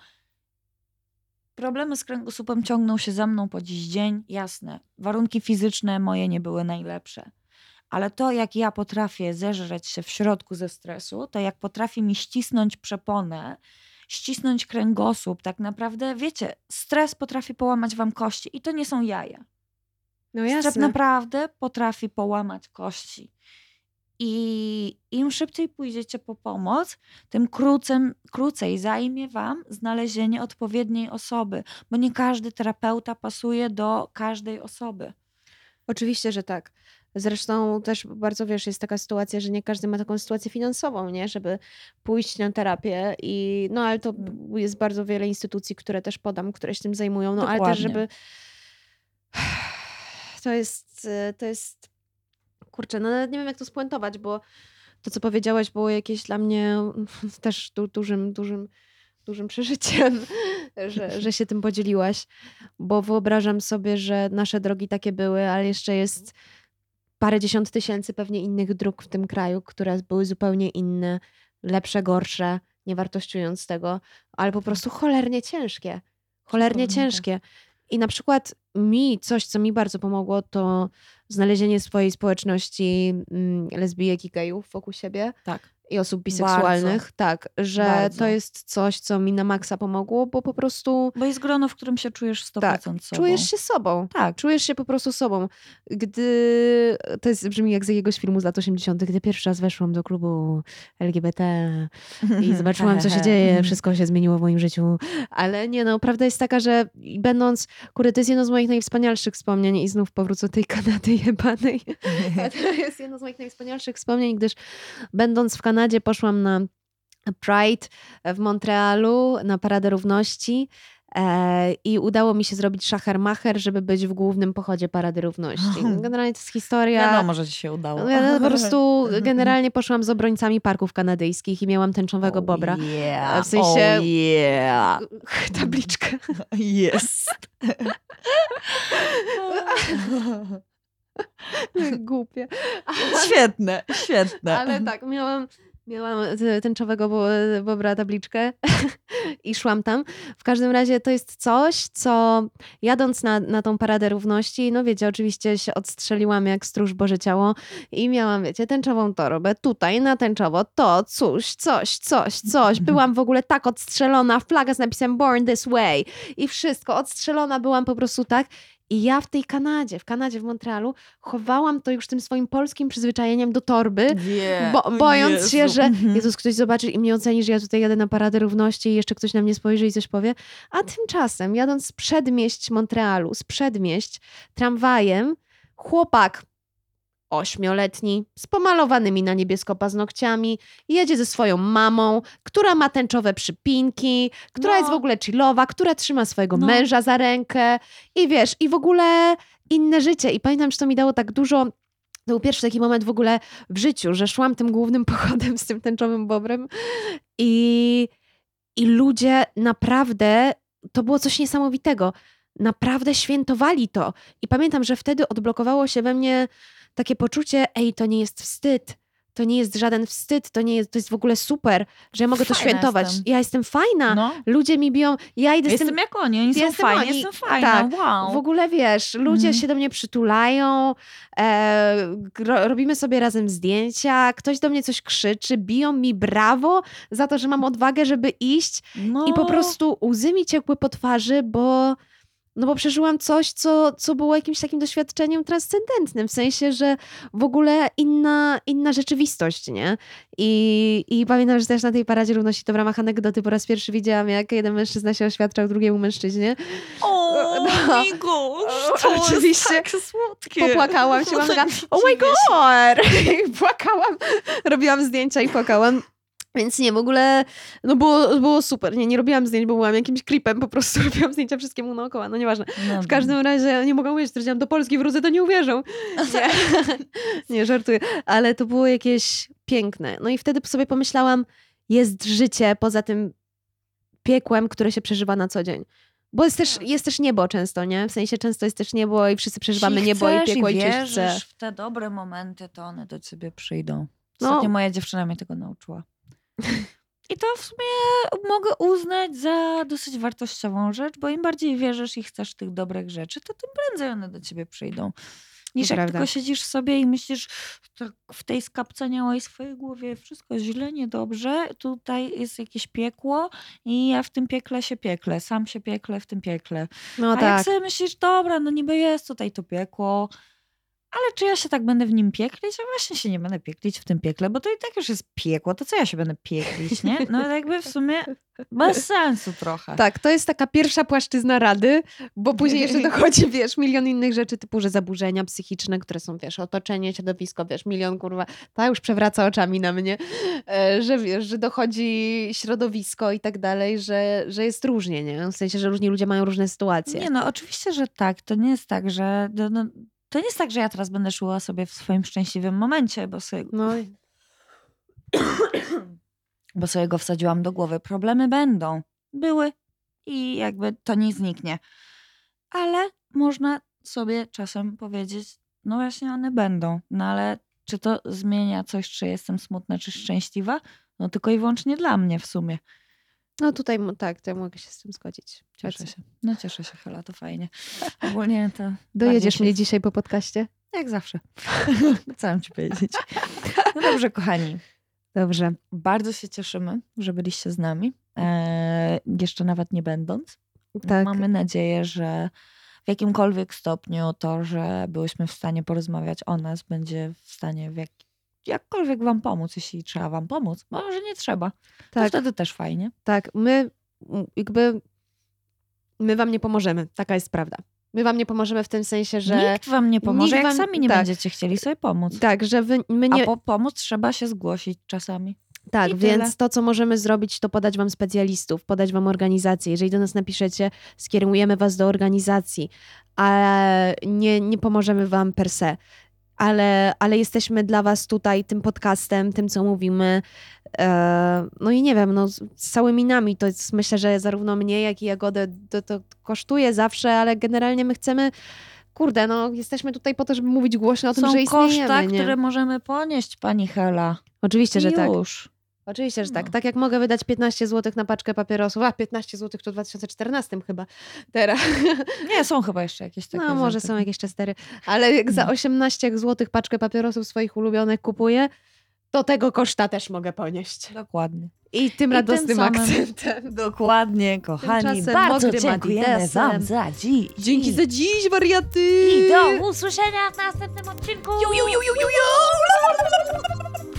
problemy z kręgosłupem ciągną się za mną po dziś dzień. Jasne, warunki fizyczne moje nie były najlepsze, ale to, jak ja potrafię zeżreć się w środku ze stresu, to jak potrafi mi ścisnąć przeponę, ścisnąć kręgosłup, tak naprawdę, wiecie, stres potrafi połamać wam kości i to nie są jaja. No Stres jasne. naprawdę potrafi połamać kości. I im szybciej pójdziecie po pomoc, tym krócem, krócej zajmie Wam znalezienie odpowiedniej osoby, bo nie każdy terapeuta pasuje do każdej osoby. Oczywiście, że tak. Zresztą też bardzo wiesz, jest taka sytuacja, że nie każdy ma taką sytuację finansową, nie? Żeby pójść na terapię i no ale to Mm. jest bardzo wiele instytucji, które też podam, które się tym zajmują, no ale też Dokładnie. żeby to jest, e, to jest kurczę, no nawet nie wiem jak to spuentować, bo to co powiedziałaś było jakieś dla mnie też du dużym, dużym dużym przeżyciem, że, że się tym podzieliłaś, bo wyobrażam sobie, że nasze drogi takie były, ale jeszcze jest parę dziesiąt tysięcy pewnie innych dróg w tym kraju, które były zupełnie inne, lepsze, gorsze, nie wartościując tego, ale po prostu cholernie ciężkie. Cholernie tak. ciężkie. I na przykład mi coś, co mi bardzo pomogło, to znalezienie swojej społeczności mm, lesbijek i gejów wokół siebie Tak. I osób biseksualnych. Tak, że Bardzo. to jest coś, co mi na maksa pomogło, bo po prostu Bo jest grono, w którym się czujesz 100% Tak, sobą. czujesz się sobą. Tak. Czujesz się po prostu sobą. Gdy. To jest, brzmi jak z jakiegoś filmu z lat 80., gdy pierwszy raz weszłam do klubu LGBT i zobaczyłam, co się dzieje, wszystko się zmieniło w moim życiu. Ale nie, no, prawda jest taka, że będąc. Kurde, to jest jedno z moich najwspanialszych wspomnień i znów powrócę do tej Kanady jebanej. To jest jedno z moich najwspanialszych wspomnień, gdyż będąc w Kanadzie poszłam na Pride w Montrealu, na Paradę Równości E, I udało mi się zrobić szachermacher, żeby być w głównym pochodzie Parady Równości. Generalnie to jest historia... Wiadomo, że ci się udało. No Ja po prostu generalnie poszłam z obrońcami parków kanadyjskich i miałam tęczowego bobra. Oh yeah. W sensie- Oh yeah. Tabliczkę. Jest. Głupie. Świetne, świetne. Ale tak, miałam, miałam tęczowego bo- bobra tabliczkę i szłam tam. W każdym razie to jest coś, co jadąc na, na tą paradę równości, no wiecie, oczywiście się odstrzeliłam jak stróż Boże Ciało i miałam, wiecie, tęczową torbę, tutaj na tęczowo to, coś, coś, coś, coś. Byłam w ogóle tak odstrzelona, flaga z napisem Born This Way i wszystko, odstrzelona byłam po prostu tak. I ja w tej Kanadzie, w Kanadzie, w Montrealu, chowałam to już tym swoim polskim przyzwyczajeniem do torby, Wie. bo, bojąc Jezu. się, że Mhm. Jezus, ktoś zobaczy i mnie oceni, że ja tutaj jadę na Paradę Równości i jeszcze ktoś na mnie spojrzy i coś powie. A tymczasem, jadąc z przedmieść Montrealu, z przedmieść, tramwajem, chłopak ośmioletni, z pomalowanymi na niebiesko paznokciami, jedzie ze swoją mamą, która ma tęczowe przypinki, która No. jest w ogóle chillowa, która trzyma swojego No. męża za rękę i wiesz, i w ogóle inne życie. I pamiętam, że to mi dało tak dużo to był pierwszy taki moment w ogóle w życiu, że szłam tym głównym pochodem z tym tęczowym bobrem i, i ludzie naprawdę, to było coś niesamowitego. Naprawdę świętowali to. I pamiętam, że wtedy odblokowało się we mnie takie poczucie, ej, to nie jest wstyd. To nie jest żaden wstyd, to nie jest, to jest w ogóle super, że ja mogę to Fajna świętować. jestem. Ja jestem fajna. No. Ludzie mi biją, ja idę z Jestem tym jak oni, oni są Jestem fajni, oni. jestem fajna, Tak. wow. w ogóle wiesz, ludzie Mhm. się do mnie przytulają, e, ro, robimy sobie razem zdjęcia, ktoś do mnie coś krzyczy, biją mi brawo za to, że mam odwagę, żeby iść no. i po prostu łzy mi ciekły po twarzy, bo, no bo przeżyłam coś, co, co było jakimś takim doświadczeniem transcendentnym, w sensie, że w ogóle inna, inna rzeczywistość, nie? I, I pamiętam, że też na tej paradzie równości to w ramach anegdoty po raz pierwszy widziałam, jak jeden mężczyzna się oświadczał drugiemu mężczyźnie. O, No. Migosz, to Oczywiście. tak słodkie. Popłakałam się, byłam taka, Tak oh my god! I płakałam, robiłam zdjęcia i płakałam. Więc nie, w ogóle, no było, było super. Nie, nie robiłam zdjęć, bo byłam jakimś creepem, po prostu robiłam zdjęcia wszystkiemu naokoło, no nieważne. No, W każdym razie nie mogą uwierzyć, powiedziałam do Polski wrócę, to nie uwierzą. Nie, nie żartuję. Ale to było jakieś piękne. No i wtedy sobie pomyślałam, jest życie poza tym piekłem, które się przeżywa na co dzień. Bo jest też, Tak. jest też niebo często, nie? W sensie często jest też niebo i wszyscy przeżywamy niebo i piekło i, i wierzysz chce. w te dobre momenty, to one do ciebie przyjdą. No. Ostatnio moja dziewczyna mnie tego nauczyła. I to w sumie mogę uznać za dosyć wartościową rzecz, bo im bardziej wierzysz i chcesz tych dobrych rzeczy, to tym prędzej one do ciebie przyjdą. Niż jak tylko siedzisz sobie i myślisz tak w tej skapcaniałej swojej głowie wszystko jest źle, niedobrze, tutaj jest jakieś piekło i ja w tym piekle się piekle, sam się piekle w tym piekle. No A tak. jak sobie myślisz, dobra, no niby jest tutaj to piekło, ale czy ja się tak będę w nim pieklić? Ja właśnie się nie będę pieklić w tym piekle, bo to i tak już jest piekło, to co ja się będę pieklić, nie? No jakby w sumie bez sensu trochę. Tak, to jest taka pierwsza płaszczyzna rady, bo później jeszcze dochodzi, wiesz, milion innych rzeczy, typu, że zaburzenia psychiczne, które są, wiesz, otoczenie, środowisko, wiesz, milion, kurwa, ta już przewraca oczami na mnie, e, że wiesz, że dochodzi środowisko i tak dalej, że, że jest różnie, nie? W sensie, że różni ludzie mają różne sytuacje. Nie no, oczywiście, że tak. To nie jest tak, że... No, no, to nie jest tak, że ja teraz będę szła sobie w swoim szczęśliwym momencie, bo sobie, No, bo sobie go wsadziłam do głowy. Problemy będą. Były i jakby to nie zniknie. Ale można sobie czasem powiedzieć, no właśnie one będą. No ale czy to zmienia coś, czy jestem smutna, czy szczęśliwa? No tylko i wyłącznie dla mnie w sumie. No tutaj tak, to ja mogę się z tym zgodzić. Cieszę się. No cieszę się, Hela, to fajnie. Ogólnie to... Dojedziesz bardziej się- mnie dzisiaj po podcaście? Jak zawsze. Chciałam ci powiedzieć. No dobrze, kochani. Dobrze. Bardzo się cieszymy, że byliście z nami. E, jeszcze nawet nie będąc. Tak. Mamy nadzieję, że w jakimkolwiek stopniu to, że byłyśmy w stanie porozmawiać o nas, będzie w stanie w jak, jakkolwiek wam pomóc, jeśli trzeba wam pomóc. Może nie trzeba. To Tak. wtedy też fajnie. Tak, my jakby my wam nie pomożemy, taka jest prawda. My wam nie pomożemy w tym sensie, że Nikt wam nie pomoże, jak wam- sami nie tak. będziecie chcieli sobie pomóc. tak, że wy, my nie A po pomóc trzeba się zgłosić czasami. Tak, I więc tyle. to, co możemy zrobić, to podać wam specjalistów, podać wam organizację. Jeżeli do nas napiszecie, skierujemy was do organizacji, ale nie, nie pomożemy wam per se. Ale, ale jesteśmy dla was tutaj tym podcastem, tym, co mówimy. E, no i nie wiem, no, z całymi nami to jest, myślę, że zarówno mnie, jak i Jagodę to, to kosztuje zawsze, ale generalnie my chcemy, kurde, no jesteśmy tutaj po to, żeby mówić głośno o tym, Są że istniejemy. koszta, nie? które możemy ponieść, pani Hela. Oczywiście, że I tak. już. Oczywiście, że tak. No. Tak jak mogę wydać 15 zł na paczkę papierosów, a 15 zł to w 2014 chyba, teraz. Nie, są chyba jeszcze jakieś takie. No może są jakieś cztery, ale jak za No. 18 zł paczkę papierosów swoich ulubionych kupuję, to tego koszta też mogę ponieść. Dokładnie. I tym radosnym samym- akcentem. Dokładnie, kochani. Bardzo dziękujemy wam za dziś. Dzięki za dziś, wariaty! I do usłyszenia w następnym odcinku. Ju, ju, ju, ju, ju, ju!